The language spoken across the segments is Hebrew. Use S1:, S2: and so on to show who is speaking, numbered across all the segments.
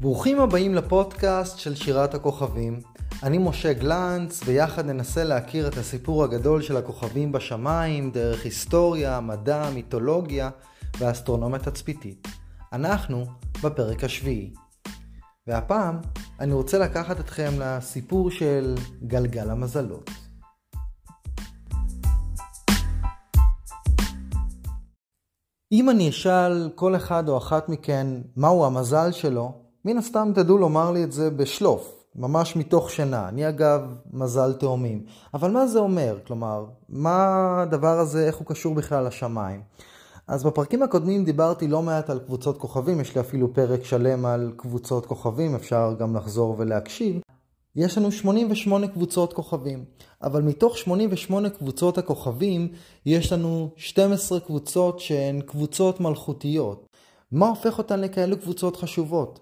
S1: ברוכים הבאים לפודקאסט של שירת הכוכבים. אני משה גלנץ, ויחד ננסה להכיר את הסיפור הגדול של הכוכבים בשמיים, דרך היסטוריה, מדע, מיתולוגיה ואסטרונומיה תצפיתית. אנחנו בפרק השביעי. והפעם אני רוצה לקחת אתכם לסיפור של גלגל המזלות. אם אני אשאל כל אחד או אחת מכן מהו המזל שלו, מן הסתם תדעו לומר לי את זה בשלוף, ממש מתוך שינה. אני אגב מזל תאומים. אבל מה זה אומר? כלומר, מה הדבר הזה, איך הוא קשור בכלל לשמיים? אז בפרקים הקודמים דיברתי לא מעט על קבוצות כוכבים, יש לי אפילו פרק שלם על קבוצות כוכבים, אפשר גם לחזור ולהקשיב. יש לנו 88 קבוצות כוכבים, אבל מתוך 88 קבוצות הכוכבים יש לנו 12 קבוצות שהן קבוצות מלכותיות. מה הופך אותן לכאלו קבוצות חשובות?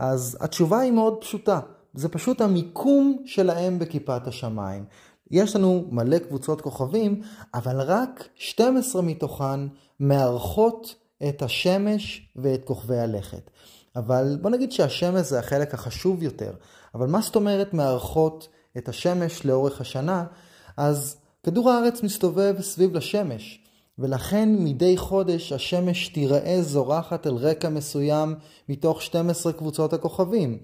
S1: אז התשובה היא מאוד פשוטה, זה פשוט המיקום שלהם בכיפת השמיים. יש לנו מלא קבוצות כוכבים, אבל רק 12 מתוכן מארחות את השמש ואת כוכבי הלכת. אבל בוא נגיד שהשמש זה החלק החשוב יותר. אבל מה זאת אומרת מארחות את השמש לאורך השנה? אז כדור הארץ מסתובב סביב לשמש, ולכן מדי חודש השמש תיראה זורחת על רקע מסוים מתוך 12 קבוצות הכוכבים.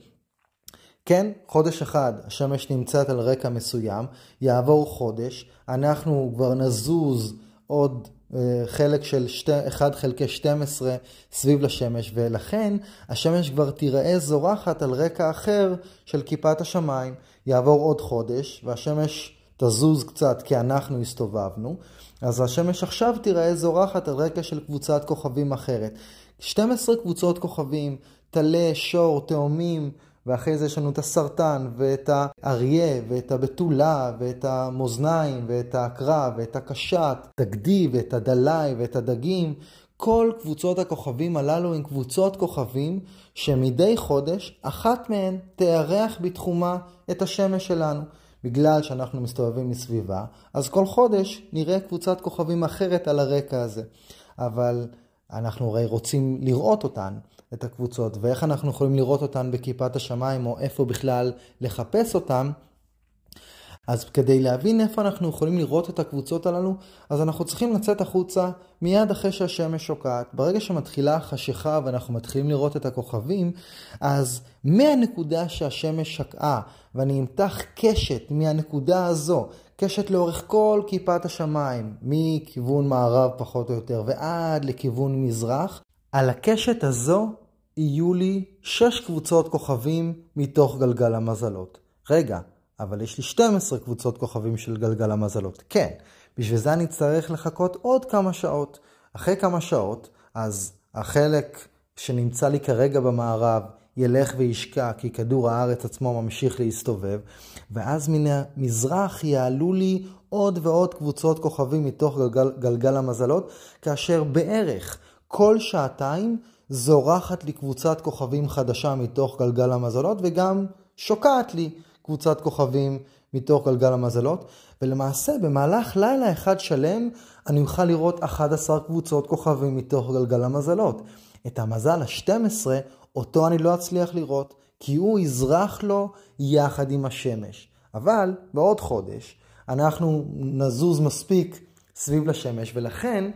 S1: כן, חודש אחד השמש נמצאת על רקע מסוים, יעבור חודש, אנחנו כבר נזוז עוד אה, חלק של 1 חלקי 12 סביב לשמש, ולכן השמש כבר תיראה זורחת על רקע אחר של כיפת השמיים. יעבור עוד חודש, והשמש תזוז קצת כי אנחנו הסתובבנו, אז השמש עכשיו תיראה זורחת על רקע של קבוצת כוכבים אחרת. 12 קבוצות כוכבים, טלה, שור, תאומים, ואחרי זה יש לנו את הסרטן, ואת האריה, ואת הבתולה, ואת המאזניים, ואת העקרב, ואת הקשת, הגדי, ואת הדלאי, ואת הדגים. כל קבוצות הכוכבים הללו הן קבוצות כוכבים שמדי חודש אחת מהן תארח בתחומה את השמש שלנו. בגלל שאנחנו מסתובבים מסביבה, אז כל חודש נראה קבוצת כוכבים אחרת על הרקע הזה. אבל אנחנו הרי רוצים לראות אותן, את הקבוצות, ואיך אנחנו יכולים לראות אותן בכיפת השמיים, או איפה בכלל לחפש אותן. אז כדי להבין איפה אנחנו יכולים לראות את הקבוצות הללו, אז אנחנו צריכים לצאת החוצה מיד אחרי שהשמש שוקעת. ברגע שמתחילה החשיכה ואנחנו מתחילים לראות את הכוכבים, אז מהנקודה שהשמש שקעה, ואני אמתח קשת מהנקודה הזו, קשת לאורך כל כיפת השמיים, מכיוון מערב פחות או יותר ועד לכיוון מזרח, על הקשת הזו יהיו לי שש קבוצות כוכבים מתוך גלגל המזלות. רגע, אבל יש לי 12 קבוצות כוכבים של גלגל המזלות. כן, בשביל זה אני צריך לחכות עוד כמה שעות. אחרי כמה שעות, אז החלק שנמצא לי כרגע במערב ילך וישקע, כי כדור הארץ עצמו ממשיך להסתובב, ואז מן המזרח יעלו לי עוד ועוד קבוצות כוכבים מתוך גלגל, גלגל המזלות, כאשר בערך כל שעתיים זורחת לי קבוצת כוכבים חדשה מתוך גלגל המזלות, וגם שוקעת לי קבוצת כוכבים מתוך גלגל המזלות, ולמעשה במהלך לילה אחד שלם אני אוכל לראות 11 קבוצות כוכבים מתוך גלגל המזלות. את המזל ה-12, אותו אני לא אצליח לראות, כי הוא יזרח לו יחד עם השמש. אבל בעוד חודש אנחנו נזוז מספיק סביב לשמש, ולכן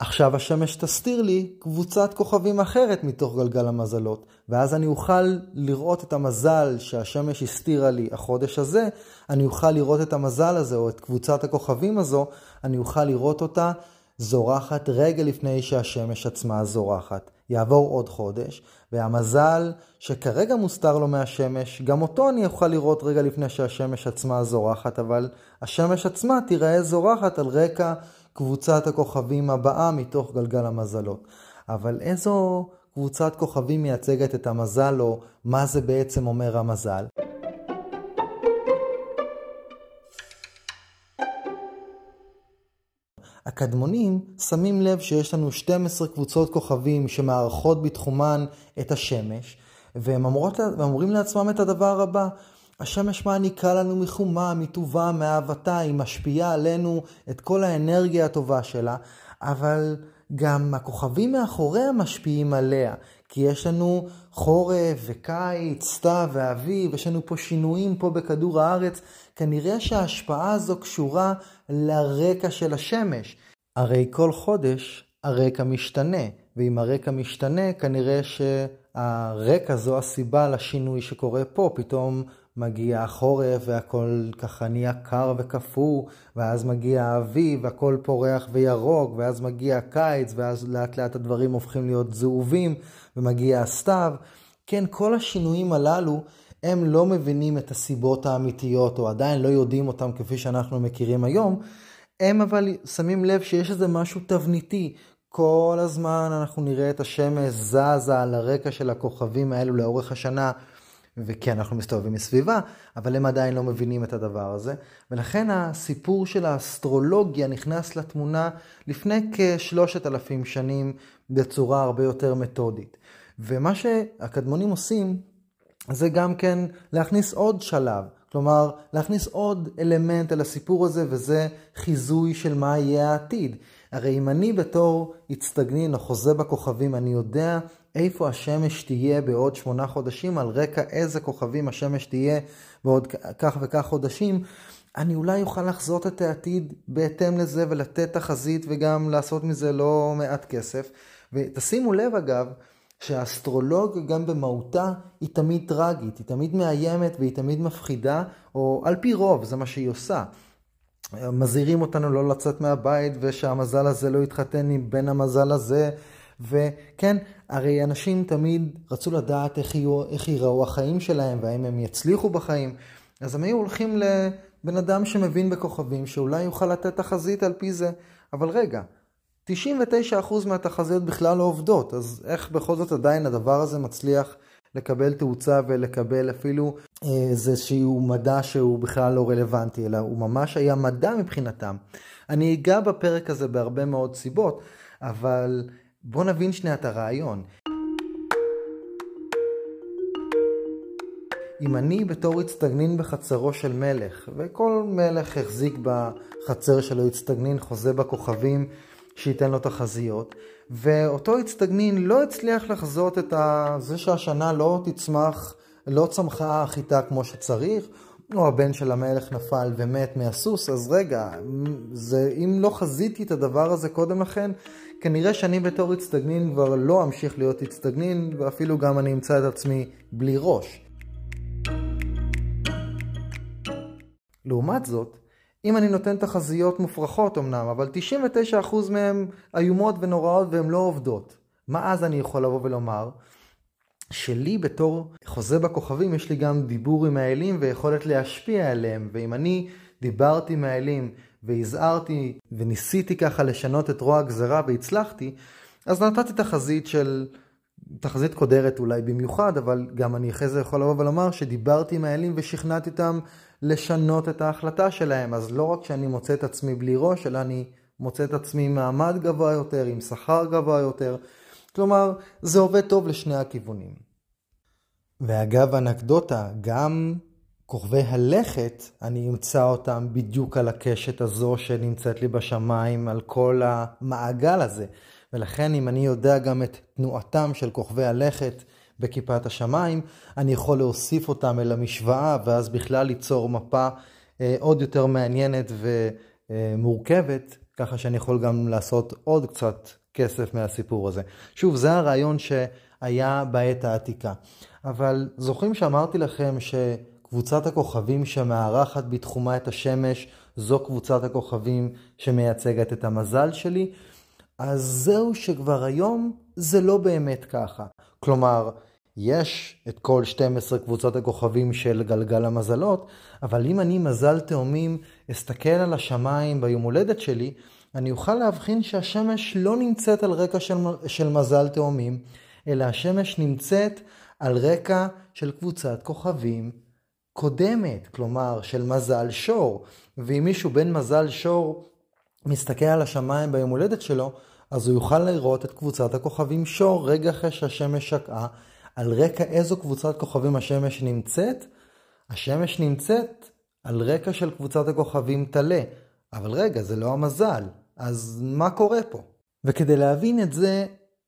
S1: עכשיו השמש תסתיר לי קבוצת כוכבים אחרת מתוך גלגל המזלות, ואז אני אוכל לראות את המזל שהשמש הסתירה לי החודש הזה, אני אוכל לראות את המזל הזה, או את קבוצת הכוכבים הזו, אני אוכל לראות אותה זורחת רגע לפני שהשמש עצמה זורחת. יעבור עוד חודש, והמזל שכרגע מוסתר לו מהשמש, גם אותו אני אוכל לראות רגע לפני שהשמש עצמה זורחת, אבל השמש עצמה תיראה זורחת על רקע קבוצת הכוכבים הבאה מתוך גלגל המזלות. אבל איזו קבוצת כוכבים מייצגת את המזל, או מה זה בעצם אומר המזל? הקדמונים שמים לב שיש לנו 12 קבוצות כוכבים שמארחות בתחומן את השמש, והם אמורות, אומרים לעצמם את הדבר הבא, השמש מעניקה לנו מחומה, מטובה, מאהבתה, היא משפיעה עלינו את כל האנרגיה הטובה שלה, אבל גם הכוכבים מאחוריה משפיעים עליה, כי יש לנו חורף וקיץ, סתיו ואביב, יש לנו פה שינויים פה בכדור הארץ. כנראה שההשפעה הזו קשורה לרקע של השמש. הרי כל חודש הרקע משתנה, ואם הרקע משתנה, כנראה שהרקע זו הסיבה לשינוי שקורה פה. פתאום מגיע החורף והכל ככה נהיה קר וקפוא, ואז מגיע האביב והכל פורח וירוק, ואז מגיע הקיץ, ואז לאט לאט הדברים הופכים להיות זהובים, ומגיע הסתיו. כן, כל השינויים הללו, הם לא מבינים את הסיבות האמיתיות, או עדיין לא יודעים אותם כפי שאנחנו מכירים היום. הם אבל שמים לב שיש איזה משהו תבניתי. כל הזמן אנחנו נראה את השמש זזה על הרקע של הכוכבים האלו לאורך השנה. וכן, אנחנו מסתובבים מסביבה, אבל הם עדיין לא מבינים את הדבר הזה. ולכן הסיפור של האסטרולוגיה נכנס לתמונה לפני כשלושת אלפים שנים בצורה הרבה יותר מתודית. ומה שהקדמונים עושים, זה גם כן להכניס עוד שלב. כלומר, להכניס עוד אלמנט אל הסיפור הזה, וזה חיזוי של מה יהיה העתיד. הרי אם אני בתור אצטגנין או חוזה בכוכבים, אני יודע איפה השמש תהיה בעוד שמונה חודשים, על רקע איזה כוכבים השמש תהיה בעוד כך וכך חודשים, אני אולי אוכל לחזות את העתיד בהתאם לזה ולתת תחזית וגם לעשות מזה לא מעט כסף. ותשימו לב אגב, שהאסטרולוג גם במהותה היא תמיד טרגית, היא תמיד מאיימת והיא תמיד מפחידה, או על פי רוב זה מה שהיא עושה. מזהירים אותנו לא לצאת מהבית ושהמזל הזה לא יתחתן עם בן המזל הזה. וכן, הרי אנשים תמיד רצו לדעת איך, יהיו, איך ייראו החיים שלהם והאם הם יצליחו בחיים. אז הם היו הולכים לבן אדם שמבין בכוכבים, שאולי יוכל לתת תחזית על פי זה. אבל רגע, 99% מהתחזיות בכלל לא עובדות, אז איך בכל זאת עדיין הדבר הזה מצליח לקבל תאוצה ולקבל אפילו אה, איזשהו מדע שהוא בכלל לא רלוונטי, אלא הוא ממש היה מדע מבחינתם. אני אגע בפרק הזה בהרבה מאוד סיבות, אבל בואו נבין שנייה את הרעיון. אם אני בתור אצטגנין בחצרו של מלך, וכל מלך החזיק בחצר שלו אצטגנין חוזה בכוכבים שייתן לו תחזיות, ואותו אצטגנין לא הצליח לחזות את. זה שהשנה לא תצמח, לא צמחה החיטה כמו שצריך, או הבן של המלך נפל ומת מהסוס, אז רגע, זה, אם לא חזיתי את הדבר הזה קודם לכן, כנראה שאני בתור אצטגנין כבר לא אמשיך להיות אצטגנין, ואפילו גם אני אמצא את עצמי בלי ראש. לעומת זאת, אם אני נותן תחזיות מופרכות אמנם, אבל 99% מהן איומות ונוראות והן לא עובדות, מה אז אני יכול לבוא ולומר? שלי בתור חוזה בכוכבים יש לי גם דיבור עם האלים ויכולת להשפיע עליהם, ואם אני דיברתי עם האלים והזהרתי וניסיתי ככה לשנות את רוע הגזרה והצלחתי, אז נתתי תחזית של, תחזית קודרת אולי במיוחד, אבל גם אני אחרי זה יכול לבוא ולומר שדיברתי עם האלים ושכנעתי אותם לשנות את ההחלטה שלהם. אז לא רק שאני מוצא את עצמי בלי ראש, אלא אני מוצא את עצמי עם מעמד גבוה יותר, עם שכר גבוה יותר. כלומר, זה עובד טוב לשני הכיוונים. ואגב אנקדוטה, גם כוכבי הלכת, אני אמצא אותם בדיוק על הקשת הזו שנמצאת לי בשמיים, על כל המעגל הזה. ולכן אם אני יודע גם את תנועתם של כוכבי הלכת בכיפת השמיים, אני יכול להוסיף אותם אל המשוואה, ואז בכלל ליצור מפה אה, עוד יותר מעניינת ומורכבת, ככה שאני יכול גם לעשות עוד קצת כסף מהסיפור הזה. שוב, זה הרעיון שהיה בעת העתיקה. אבל זוכרים שאמרתי לכם שקבוצת הכוכבים שמארחת בתחומה את השמש, זו קבוצת הכוכבים שמייצגת את המזל שלי? אז זהו שכבר היום זה לא באמת ככה. כלומר, יש את כל 12 קבוצות הכוכבים של גלגל המזלות, אבל אם אני מזל תאומים אסתכל על השמיים ביום הולדת שלי, אני אוכל להבחין שהשמש לא נמצאת על רקע של, של מזל תאומים, אלא השמש נמצאת על רקע של קבוצת כוכבים קודמת, כלומר של מזל שור. ואם מישהו בן מזל שור מסתכל על השמיים ביום הולדת שלו, אז הוא יוכל לראות את קבוצת הכוכבים שור רגע אחרי שהשמש שקעה. על רקע איזו קבוצת כוכבים השמש נמצאת? השמש נמצאת על רקע של קבוצת הכוכבים טלה. אבל רגע, זה לא המזל. אז מה קורה פה? וכדי להבין את זה,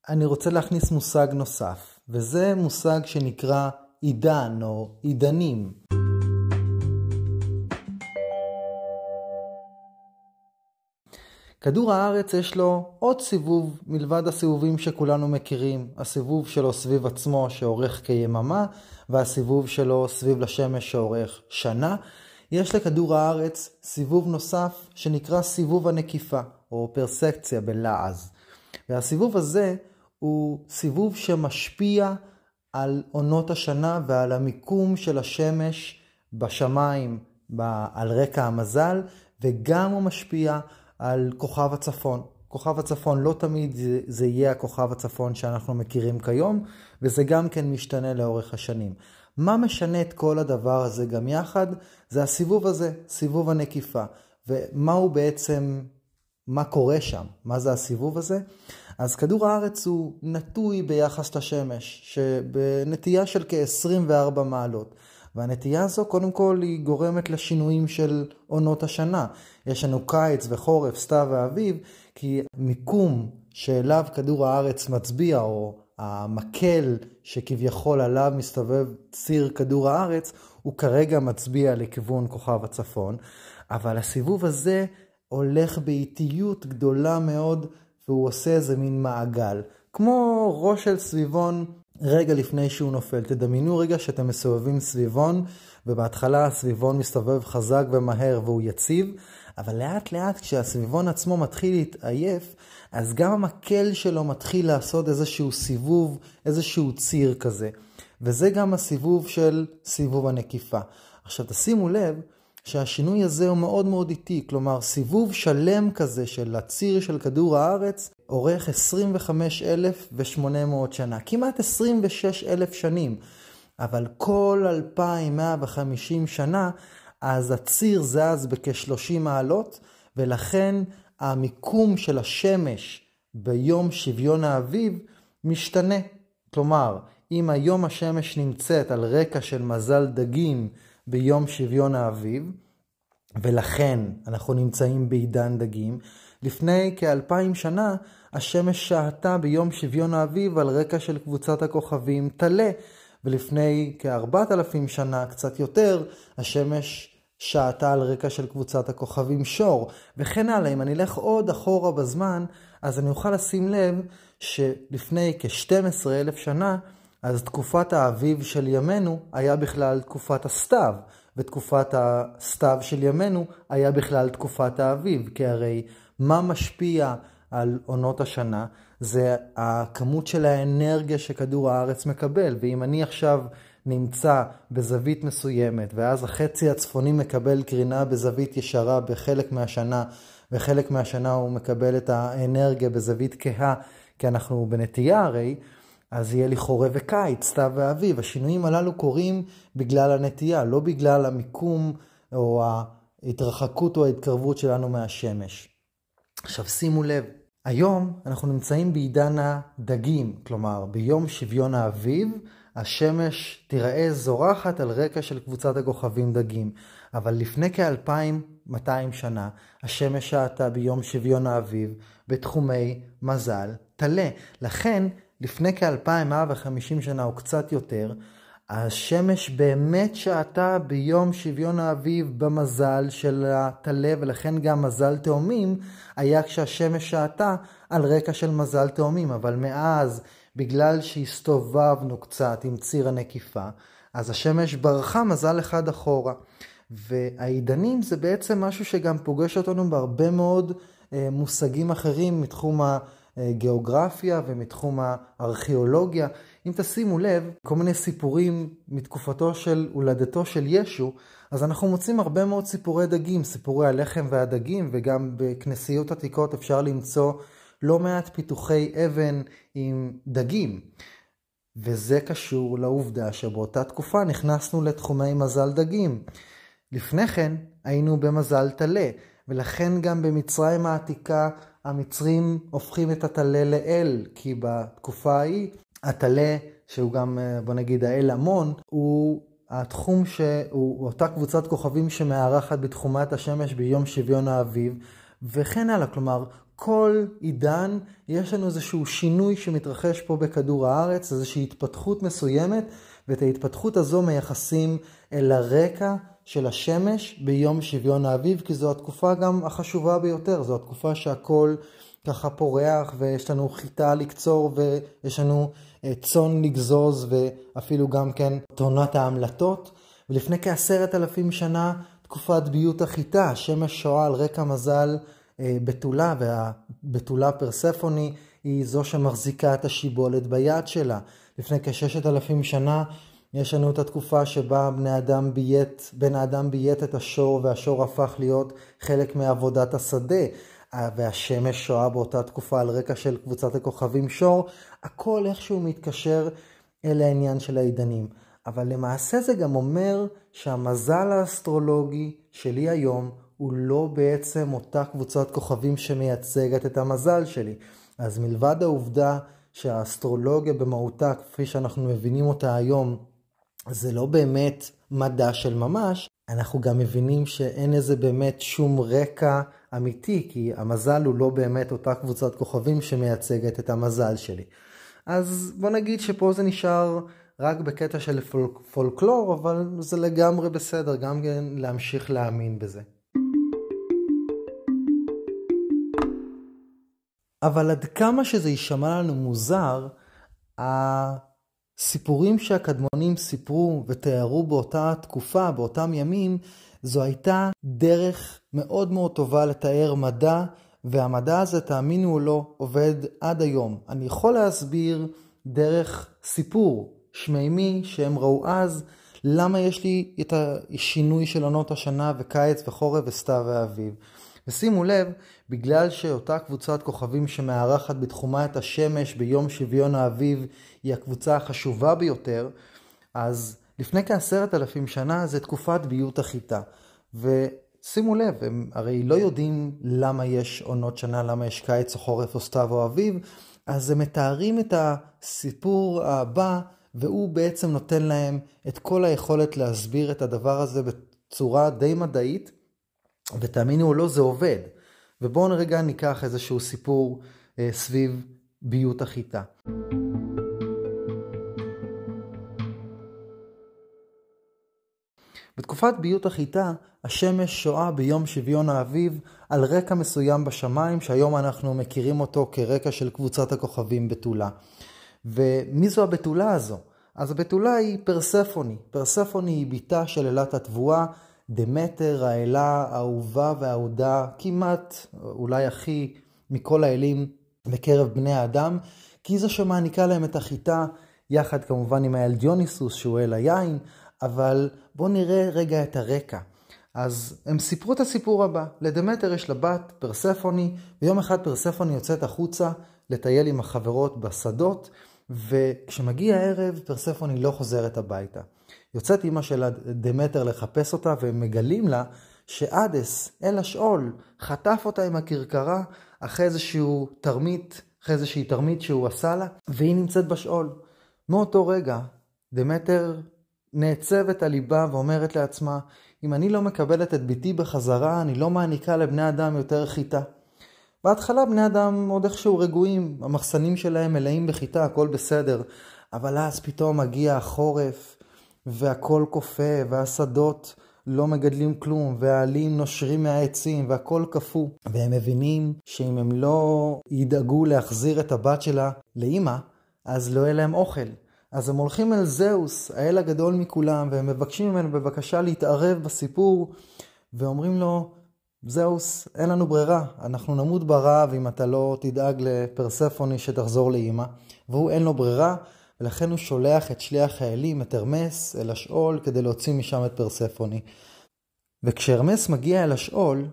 S1: אני רוצה להכניס מושג נוסף, וזה מושג שנקרא עידן או עידנים. כדור הארץ יש לו עוד סיבוב מלבד הסיבובים שכולנו מכירים. הסיבוב שלו סביב עצמו שאורך כיממה, והסיבוב שלו סביב לשמש שאורך שנה. יש לכדור הארץ סיבוב נוסף שנקרא סיבוב הנקיפה, או פרסקציה בלעז. והסיבוב הזה הוא סיבוב שמשפיע על עונות השנה ועל המיקום של השמש בשמיים, על רקע המזל, וגם הוא משפיע על כוכב הצפון. כוכב הצפון לא תמיד זה, יהיה הכוכב הצפון שאנחנו מכירים כיום, וזה גם כן משתנה לאורך השנים. מה משנה את כל הדבר הזה גם יחד? זה הסיבוב הזה, סיבוב הנקיפה. ומה הוא בעצם, מה קורה שם? מה זה הסיבוב הזה? אז כדור הארץ הוא נטוי ביחס לשמש, שבנטייה של כ-24 מעלות. והנטייה הזו קודם כל היא גורמת לשינויים של עונות השנה. יש לנו קיץ וחורף, סתיו ואביב, כי מיקום שאליו כדור הארץ מצביע, או המקל שכביכול עליו מסתובב ציר כדור הארץ, הוא כרגע מצביע לכיוון כוכב הצפון, אבל הסיבוב הזה הולך באיטיות גדולה מאוד, והוא עושה איזה מין מעגל. כמו ראש של סביבון רגע לפני שהוא נופל. תדמיינו רגע שאתם מסובבים סביבון, ובהתחלה הסביבון מסתובב חזק ומהר והוא יציב, אבל לאט לאט כשהסביבון עצמו מתחיל להתעייף, אז גם המקל שלו מתחיל לעשות איזשהו סיבוב, איזשהו ציר כזה. וזה גם הסיבוב של סיבוב הנקיפה. עכשיו תשימו לב שהשינוי הזה הוא מאוד מאוד איטי, כלומר סיבוב שלם כזה של הציר של כדור הארץ אורך 25,800 שנה, כמעט 26,000 שנים, אבל כל 2,150 שנה אז הציר זז בכ-30 מעלות, ולכן המיקום של השמש ביום שוויון האביב משתנה. כלומר, אם היום השמש נמצאת על רקע של מזל דגים ביום שוויון האביב, ולכן אנחנו נמצאים בעידן דגים, לפני כאלפיים שנה השמש שעתה ביום שוויון האביב על רקע של קבוצת הכוכבים טלה, ולפני כארבעת אלפים שנה, קצת יותר, השמש שעתה על רקע של קבוצת הכוכבים שור, וכן הלאה. אם אני אלך עוד אחורה בזמן, אז אני אוכל לשים לב שלפני כ-12 אלף שנה, אז תקופת האביב של ימינו היה בכלל תקופת הסתיו, ותקופת הסתיו של ימינו היה בכלל תקופת האביב, כי הרי מה משפיע על עונות השנה? זה הכמות של האנרגיה שכדור הארץ מקבל, ואם אני עכשיו נמצא בזווית מסוימת, ואז החצי הצפוני מקבל קרינה בזווית ישרה בחלק מהשנה, וחלק מהשנה הוא מקבל את האנרגיה בזווית כהה, כי אנחנו בנטייה הרי, אז יהיה לי חורף וקיץ, סתיו ואביב. השינויים הללו קורים בגלל הנטייה, לא בגלל המיקום או ההתרחקות או ההתקרבות שלנו מהשמש. עכשיו שימו לב, היום אנחנו נמצאים בעידן הדגים, כלומר ביום שוויון האביב השמש תיראה זורחת על רקע של קבוצת הכוכבים דגים, אבל לפני כ-2200 שנה השמש שעתה ביום שוויון האביב בתחומי מזל טלה. לכן לפני כ-2150 שנה או קצת יותר, השמש באמת שעתה ביום שוויון האביב במזל של הטלה, ולכן גם מזל תאומים היה כשהשמש שעתה על רקע של מזל תאומים, אבל מאז, בגלל שהסתובבנו קצת עם ציר הנקיפה, אז השמש ברחה מזל אחד אחורה. והעידנים זה בעצם משהו שגם פוגש אותנו בהרבה מאוד אה, מושגים אחרים מתחום ה... גיאוגרפיה ומתחום הארכיאולוגיה. אם תשימו לב, כל מיני סיפורים מתקופתו של הולדתו של ישו, אז אנחנו מוצאים הרבה מאוד סיפורי דגים, סיפורי הלחם והדגים, וגם בכנסיות עתיקות אפשר למצוא לא מעט פיתוחי אבן עם דגים. וזה קשור לעובדה שבאותה תקופה נכנסנו לתחומי מזל דגים. לפני כן היינו במזל טלה, ולכן גם במצרים העתיקה המצרים הופכים את הטלה לאל, כי בתקופה ההיא הטלה, שהוא גם אה, בוא נגיד האל המון, הוא התחום שהוא אותה קבוצת כוכבים שמארחת בתחומת השמש ביום שוויון האביב, וכן הלאה. כלומר, כל עידן יש לנו איזשהו שינוי שמתרחש פה בכדור הארץ, איזושהי התפתחות מסוימת, ואת ההתפתחות הזו מייחסים אל הרקע של השמש ביום שוויון האביב, כי זו התקופה גם החשובה ביותר, זו התקופה שהכל ככה פורח ויש לנו חיטה לקצור ויש לנו אה, צאן לגזוז ואפילו גם כן תונת ההמלטות. ולפני כעשרת אלפים שנה תקופת ביות החיטה, שמש שואה על רקע מזל אה, בתולה, והבתולה פרספוני היא זו שמחזיקה את השיבולת ביד שלה. לפני כששת אלפים שנה יש לנו את התקופה שבה בני אדם ביית, בן האדם ביית את השור והשור הפך להיות חלק מעבודת השדה. והשמש שואה באותה תקופה על רקע של קבוצת הכוכבים שור, הכל איכשהו מתקשר אל העניין של העידנים. אבל למעשה זה גם אומר שהמזל האסטרולוגי שלי היום הוא לא בעצם אותה קבוצת כוכבים שמייצגת את המזל שלי. אז מלבד העובדה שהאסטרולוגיה במהותה, כפי שאנחנו מבינים אותה היום, זה לא באמת מדע של ממש, אנחנו גם מבינים שאין לזה באמת שום רקע אמיתי, כי המזל הוא לא באמת אותה קבוצת כוכבים שמייצגת את המזל שלי. אז בוא נגיד שפה זה נשאר רק בקטע של פול, פולקלור, אבל זה לגמרי בסדר, גם כן להמשיך להאמין בזה. אבל עד כמה שזה יישמע לנו מוזר, הסיפורים שהקדמונים סיפרו ותיארו באותה תקופה, באותם ימים, זו הייתה דרך מאוד מאוד טובה לתאר מדע, והמדע הזה, תאמינו או לא, עובד עד היום. אני יכול להסביר דרך סיפור שמימי שהם ראו אז, למה יש לי את השינוי של עונות השנה וקיץ וחורף וסתיו ואביב. ושימו לב, בגלל שאותה קבוצת כוכבים שמארחת בתחומה את השמש ביום שוויון האביב היא הקבוצה החשובה ביותר, אז לפני כעשרת אלפים שנה זה תקופת ביות החיטה. ושימו לב, הם הרי לא יודעים למה יש עונות שנה, למה יש קיץ או חורף או סתיו או אביב, אז הם מתארים את הסיפור הבא, והוא בעצם נותן להם את כל היכולת להסביר את הדבר הזה בצורה די מדעית, ותאמינו או לא, זה עובד. ובואו רגע ניקח איזשהו סיפור אה, סביב ביות החיטה. בתקופת ביות החיטה, השמש שואה ביום שוויון האביב על רקע מסוים בשמיים, שהיום אנחנו מכירים אותו כרקע של קבוצת הכוכבים בתולה. ומי זו הבתולה הזו? אז הבתולה היא פרספוני. פרספוני היא בתה של אלת התבואה, דמטר, האלה האהובה והאהודה, כמעט, אולי הכי, מכל האלים בקרב בני האדם, כי זו שמעניקה להם את החיטה, יחד כמובן עם האל דיוניסוס, שהוא אל היין, אבל בואו נראה רגע את הרקע. אז הם סיפרו את הסיפור הבא. לדמטר יש לה בת, פרספוני, ויום אחד פרספוני יוצאת החוצה לטייל עם החברות בשדות, וכשמגיע הערב פרספוני לא חוזרת הביתה. יוצאת אימא של דמטר לחפש אותה, והם מגלים לה שאדס, אל השאול, חטף אותה עם הכרכרה אחרי איזשהו תרמית, אחרי איזושהי תרמית שהוא עשה לה, והיא נמצאת בשאול. מאותו רגע, דמטר נעצבת על ליבה ואומרת לעצמה, אם אני לא מקבלת את ביתי בחזרה, אני לא מעניקה לבני אדם יותר חיטה. בהתחלה בני אדם עוד איכשהו רגועים, המחסנים שלהם מלאים בחיטה, הכל בסדר. אבל אז פתאום מגיע החורף, והכל קופא, והשדות לא מגדלים כלום, והעלים נושרים מהעצים, והכל קפוא. והם מבינים שאם הם לא ידאגו להחזיר את הבת שלה לאימא, אז לא יהיה להם אוכל. אז הם הולכים אל זהוס, האל הגדול מכולם, והם מבקשים ממנו בבקשה להתערב בסיפור, ואומרים לו, זהוס, אין לנו ברירה, אנחנו נמות ברעב אם אתה לא תדאג לפרספוני שתחזור לאימא, והוא אין לו ברירה, ולכן הוא שולח את שליח האלים, את הרמס, אל השאול, כדי להוציא משם את פרספוני. וכשהרמס מגיע אל השאול,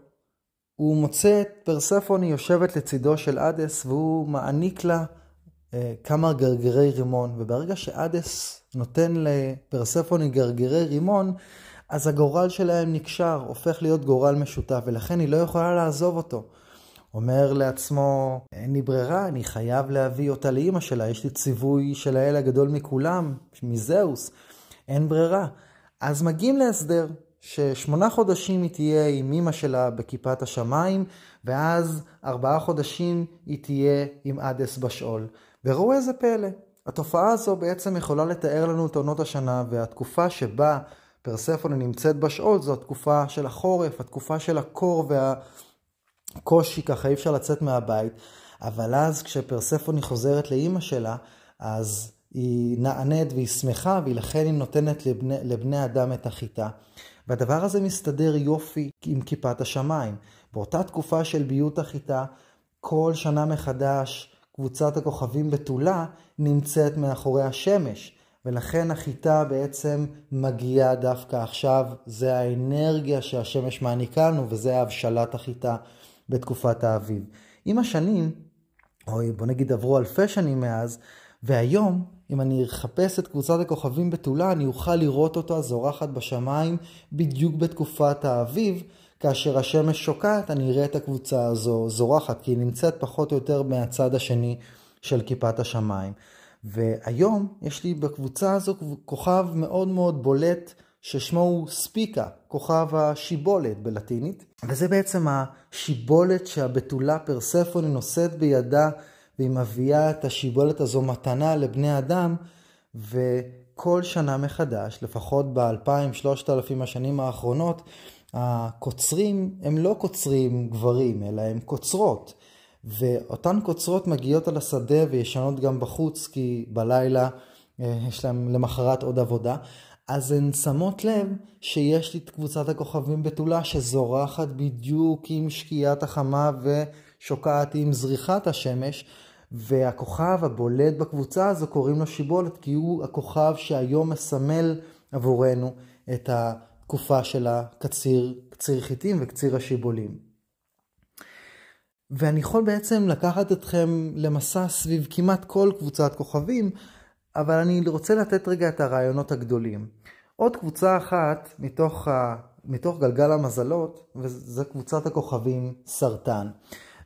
S1: הוא מוצא את פרספוני יושבת לצידו של אדס, והוא מעניק לה אה, כמה גרגירי רימון, וברגע שאדס נותן לפרספוני גרגירי רימון, אז הגורל שלהם נקשר, הופך להיות גורל משותף, ולכן היא לא יכולה לעזוב אותו. אומר לעצמו, אין לי ברירה, אני חייב להביא אותה לאימא שלה, יש לי ציווי של האל הגדול מכולם, מזהוס, אין ברירה. אז מגיעים להסדר, ששמונה חודשים היא תהיה עם אימא שלה בכיפת השמיים, ואז ארבעה חודשים היא תהיה עם אדס בשאול. וראו איזה פלא, התופעה הזו בעצם יכולה לתאר לנו את עונות השנה, והתקופה שבה פרספונה נמצאת בשאול זו התקופה של החורף, התקופה של הקור והקושי, ככה אי אפשר לצאת מהבית. אבל אז כשפרספוני חוזרת לאימא שלה, אז היא נענית והיא שמחה, ולכן היא נותנת לבני, לבני אדם את החיטה. והדבר הזה מסתדר יופי עם כיפת השמיים. באותה תקופה של ביות החיטה, כל שנה מחדש קבוצת הכוכבים בתולה נמצאת מאחורי השמש. ולכן החיטה בעצם מגיעה דווקא עכשיו, זה האנרגיה שהשמש מעניקה לנו וזה הבשלת החיטה בתקופת האביב. עם השנים, או בוא נגיד עברו אלפי שנים מאז, והיום, אם אני אחפש את קבוצת הכוכבים בתולה, אני אוכל לראות אותה זורחת בשמיים בדיוק בתקופת האביב, כאשר השמש שוקעת, אני אראה את הקבוצה הזו זורחת, כי היא נמצאת פחות או יותר מהצד השני של כיפת השמיים. והיום יש לי בקבוצה הזו כוכב מאוד מאוד בולט ששמו הוא ספיקה, כוכב השיבולת בלטינית, וזה בעצם השיבולת שהבתולה פרספוני נושאת בידה והיא מביאה את השיבולת הזו מתנה לבני אדם, וכל שנה מחדש, לפחות באלפיים, שלושת אלפים השנים האחרונות, הקוצרים הם לא קוצרים גברים, אלא הם קוצרות. ואותן קוצרות מגיעות על השדה וישנות גם בחוץ, כי בלילה אה, יש להם למחרת עוד עבודה. אז הן שמות לב שיש לי את קבוצת הכוכבים בתולה שזורחת בדיוק עם שקיעת החמה ושוקעת עם זריחת השמש. והכוכב הבולט בקבוצה הזו קוראים לו שיבולת, כי הוא הכוכב שהיום מסמל עבורנו את התקופה של הקציר, קציר חיטים וקציר השיבולים. ואני יכול בעצם לקחת אתכם למסע סביב כמעט כל קבוצת כוכבים, אבל אני רוצה לתת רגע את הרעיונות הגדולים. עוד קבוצה אחת מתוך, ה... מתוך גלגל המזלות, וזו קבוצת הכוכבים סרטן.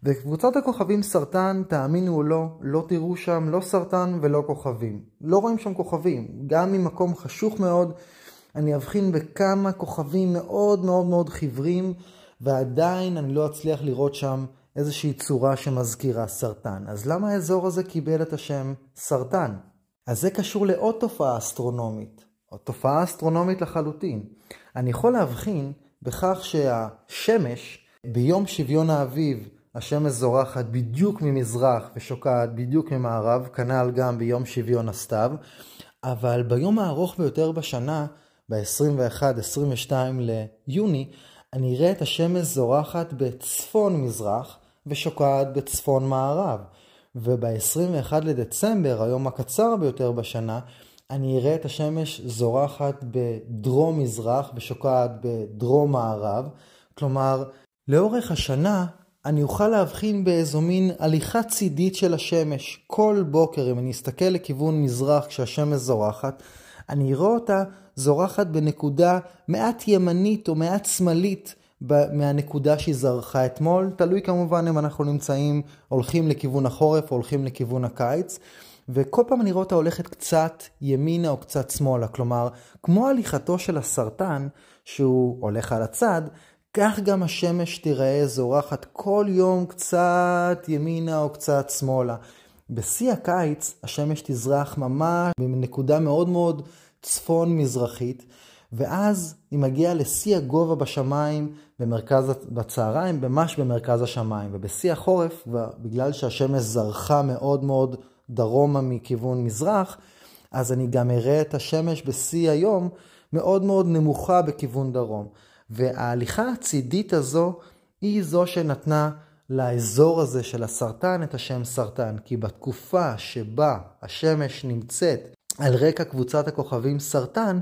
S1: וקבוצת הכוכבים סרטן, תאמינו או לא, לא תראו שם לא סרטן ולא כוכבים. לא רואים שם כוכבים. גם ממקום חשוך מאוד, אני אבחין בכמה כוכבים מאוד מאוד מאוד חיוורים, ועדיין אני לא אצליח לראות שם איזושהי צורה שמזכירה סרטן. אז למה האזור הזה קיבל את השם סרטן? אז זה קשור לעוד תופעה אסטרונומית, או תופעה אסטרונומית לחלוטין. אני יכול להבחין בכך שהשמש ביום שוויון האביב, השמש זורחת בדיוק ממזרח ושוקעת בדיוק ממערב, כנ"ל גם ביום שוויון הסתיו, אבל ביום הארוך ביותר בשנה, ב-21-22 ליוני, אני אראה את השמש זורחת בצפון מזרח, ושוקעת בצפון מערב. וב-21 לדצמבר, היום הקצר ביותר בשנה, אני אראה את השמש זורחת בדרום מזרח ושוקעת בדרום מערב. כלומר, לאורך השנה אני אוכל להבחין באיזו מין הליכה צידית של השמש. כל בוקר, אם אני אסתכל לכיוון מזרח כשהשמש זורחת, אני אראה אותה זורחת בנקודה מעט ימנית או מעט שמאלית מהנקודה שהיא זרחה אתמול, תלוי כמובן אם אנחנו נמצאים, הולכים לכיוון החורף או הולכים לכיוון הקיץ. וכל פעם אני רואה אותה הולכת קצת ימינה או קצת שמאלה, כלומר, כמו הליכתו של הסרטן, שהוא הולך על הצד, כך גם השמש תיראה זורחת כל יום קצת ימינה או קצת שמאלה. בשיא הקיץ השמש תזרח ממש בנקודה מאוד מאוד צפון מזרחית, ואז היא מגיעה לשיא הגובה בשמיים במרכז, בצהריים, ממש במרכז השמיים. ובשיא החורף, בגלל שהשמש זרחה מאוד מאוד דרומה מכיוון מזרח, אז אני גם אראה את השמש בשיא היום מאוד מאוד נמוכה בכיוון דרום. וההליכה הצידית הזו היא זו שנתנה לאזור הזה של הסרטן את השם סרטן. כי בתקופה שבה השמש נמצאת על רקע קבוצת הכוכבים סרטן,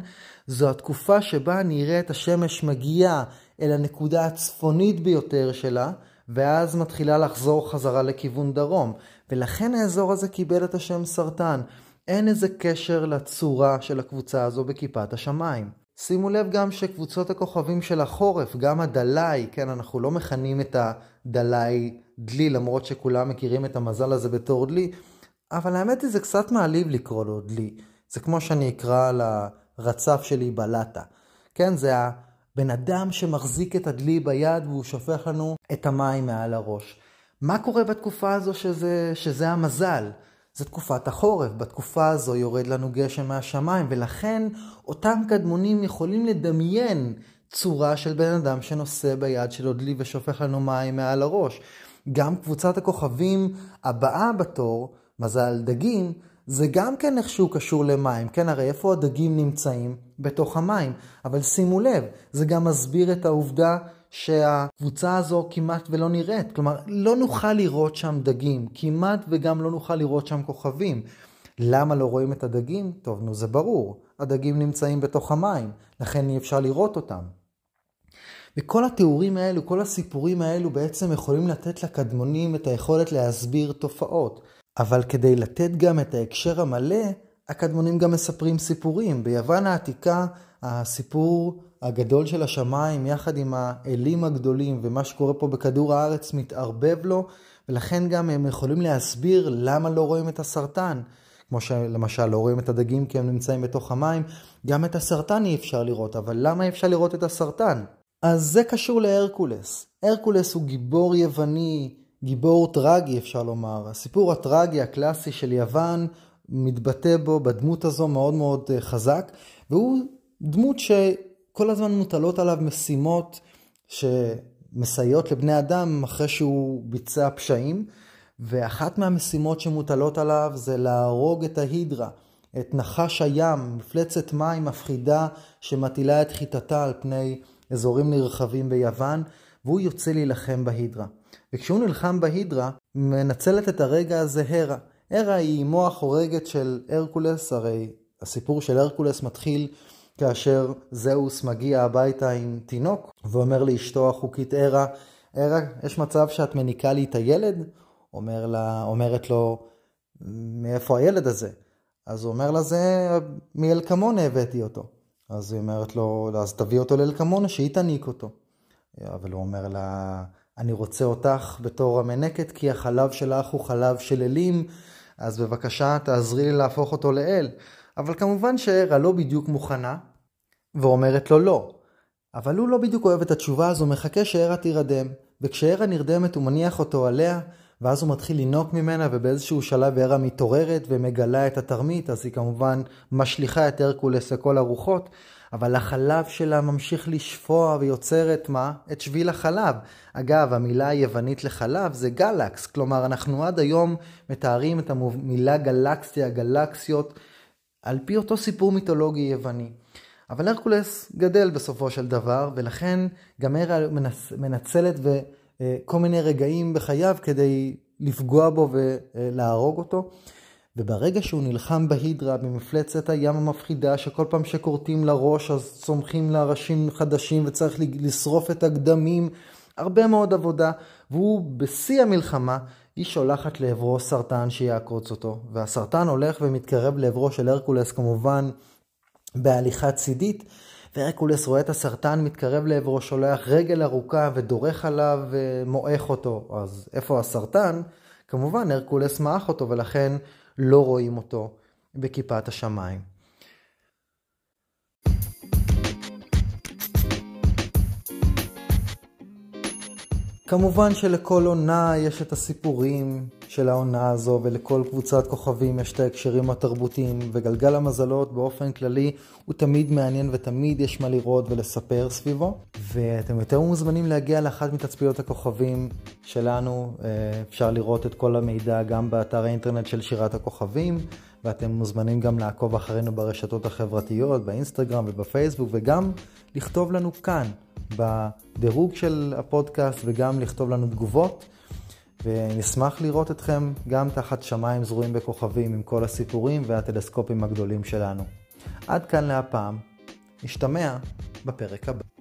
S1: זו התקופה שבה נראה את השמש מגיעה אל הנקודה הצפונית ביותר שלה, ואז מתחילה לחזור חזרה לכיוון דרום. ולכן האזור הזה קיבל את השם סרטן. אין איזה קשר לצורה של הקבוצה הזו בכיפת השמיים. שימו לב גם שקבוצות הכוכבים של החורף, גם הדלאי, כן, אנחנו לא מכנים את הדלאי דלי, למרות שכולם מכירים את המזל הזה בתור דלי, אבל האמת היא זה קצת מעליב לקרוא לו דלי. זה כמו שאני אקרא לרצף שלי בלטה. כן, זה בן אדם שמחזיק את הדלי ביד והוא שופך לנו את המים מעל הראש. מה קורה בתקופה הזו שזה, שזה המזל? זו תקופת החורף, בתקופה הזו יורד לנו גשם מהשמיים, ולכן אותם קדמונים יכולים לדמיין צורה של בן אדם שנושא ביד שלו דלי ושופך לנו מים מעל הראש. גם קבוצת הכוכבים הבאה בתור, מזל דגים, זה גם כן איכשהו קשור למים, כן? הרי איפה הדגים נמצאים? בתוך המים. אבל שימו לב, זה גם מסביר את העובדה שהקבוצה הזו כמעט ולא נראית. כלומר, לא נוכל לראות שם דגים, כמעט וגם לא נוכל לראות שם כוכבים. למה לא רואים את הדגים? טוב, נו, זה ברור. הדגים נמצאים בתוך המים, לכן אי אפשר לראות אותם. וכל התיאורים האלו, כל הסיפורים האלו בעצם יכולים לתת לקדמונים את היכולת להסביר תופעות. אבל כדי לתת גם את ההקשר המלא, הקדמונים גם מספרים סיפורים. ביוון העתיקה הסיפור הגדול של השמיים יחד עם האלים הגדולים ומה שקורה פה בכדור הארץ מתערבב לו, ולכן גם הם יכולים להסביר למה לא רואים את הסרטן. כמו שלמשל לא רואים את הדגים כי הם נמצאים בתוך המים, גם את הסרטן אי אפשר לראות, אבל למה אי אפשר לראות את הסרטן? אז זה קשור להרקולס. הרקולס הוא גיבור יווני, גיבור טרגי אפשר לומר. הסיפור הטרגי הקלאסי של יוון מתבטא בו בדמות הזו מאוד מאוד אה, חזק, והוא דמות שכל הזמן מוטלות עליו משימות שמסייעות לבני אדם אחרי שהוא ביצע פשעים, ואחת מהמשימות שמוטלות עליו זה להרוג את ההידרה, את נחש הים, מפלצת מים מפחידה שמטילה את חיטתה על פני אזורים נרחבים ביוון, והוא יוצא להילחם בהידרה. וכשהוא נלחם בהידרה, מנצלת את הרגע הזה הרה. הרה היא אמו החורגת של הרקולס, הרי הסיפור של הרקולס מתחיל כאשר זהוס מגיע הביתה עם תינוק ואומר לאשתו החוקית הרה, הרה, יש מצב שאת מניקה לי את הילד? אומר לה, אומרת לו, מאיפה הילד הזה? אז הוא אומר לה, זה מאלקמונה הבאתי אותו. אז היא אומרת לו, אז תביא אותו לאלקמונה שהיא תניק אותו. אבל הוא אומר לה, אני רוצה אותך בתור המנקת כי החלב שלך הוא חלב של אלים, אז בבקשה תעזרי לי להפוך אותו לאל. אבל כמובן שהרה לא בדיוק מוכנה, ואומרת לו לא. אבל הוא לא בדיוק אוהב את התשובה הזו, מחכה שהרה תירדם. וכשהרה נרדמת הוא מניח אותו עליה, ואז הוא מתחיל לינוק ממנה, ובאיזשהו שלב הרה מתעוררת ומגלה את התרמית, אז היא כמובן משליכה את הרקולס לכל הרוחות, אבל החלב שלה ממשיך לשפוע ויוצרת מה? את שביל החלב. אגב, המילה היוונית לחלב זה גלקס, כלומר אנחנו עד היום מתארים את המילה גלקסיה, גלקסיות, על פי אותו סיפור מיתולוגי יווני. אבל הרקולס גדל בסופו של דבר, ולכן גם הרה מנצ... מנצלת וכל מיני רגעים בחייו כדי לפגוע בו ולהרוג אותו. וברגע שהוא נלחם בהידרה במפלצת הים המפחידה, שכל פעם שכורתים לראש אז צומחים לה ראשים חדשים וצריך לשרוף את הגדמים, הרבה מאוד עבודה, והוא בשיא המלחמה, היא שולחת לעברו סרטן שיעקוץ אותו, והסרטן הולך ומתקרב לעברו של הרקולס כמובן בהליכה צידית, והרקולס רואה את הסרטן מתקרב לעברו, שולח רגל ארוכה ודורך עליו ומועך אותו. אז איפה הסרטן? כמובן הרקולס מעך אותו ולכן לא רואים אותו בכיפת השמיים. כמובן שלכל עונה יש את הסיפורים של העונה הזו, ולכל קבוצת כוכבים יש את ההקשרים התרבותיים, וגלגל המזלות באופן כללי הוא תמיד מעניין ותמיד יש מה לראות ולספר סביבו. ואתם יותר מוזמנים להגיע לאחת מתצפיות הכוכבים שלנו, אה, אפשר לראות את כל המידע גם באתר האינטרנט של שירת הכוכבים, ואתם מוזמנים גם לעקוב אחרינו ברשתות החברתיות, באינסטגרם ובפייסבוק, וגם לכתוב לנו כאן. בדירוג של הפודקאסט וגם לכתוב לנו תגובות. ונשמח לראות אתכם גם תחת שמיים זרועים בכוכבים עם כל הסיפורים והטלסקופים הגדולים שלנו. עד כאן להפעם, נשתמע בפרק הבא.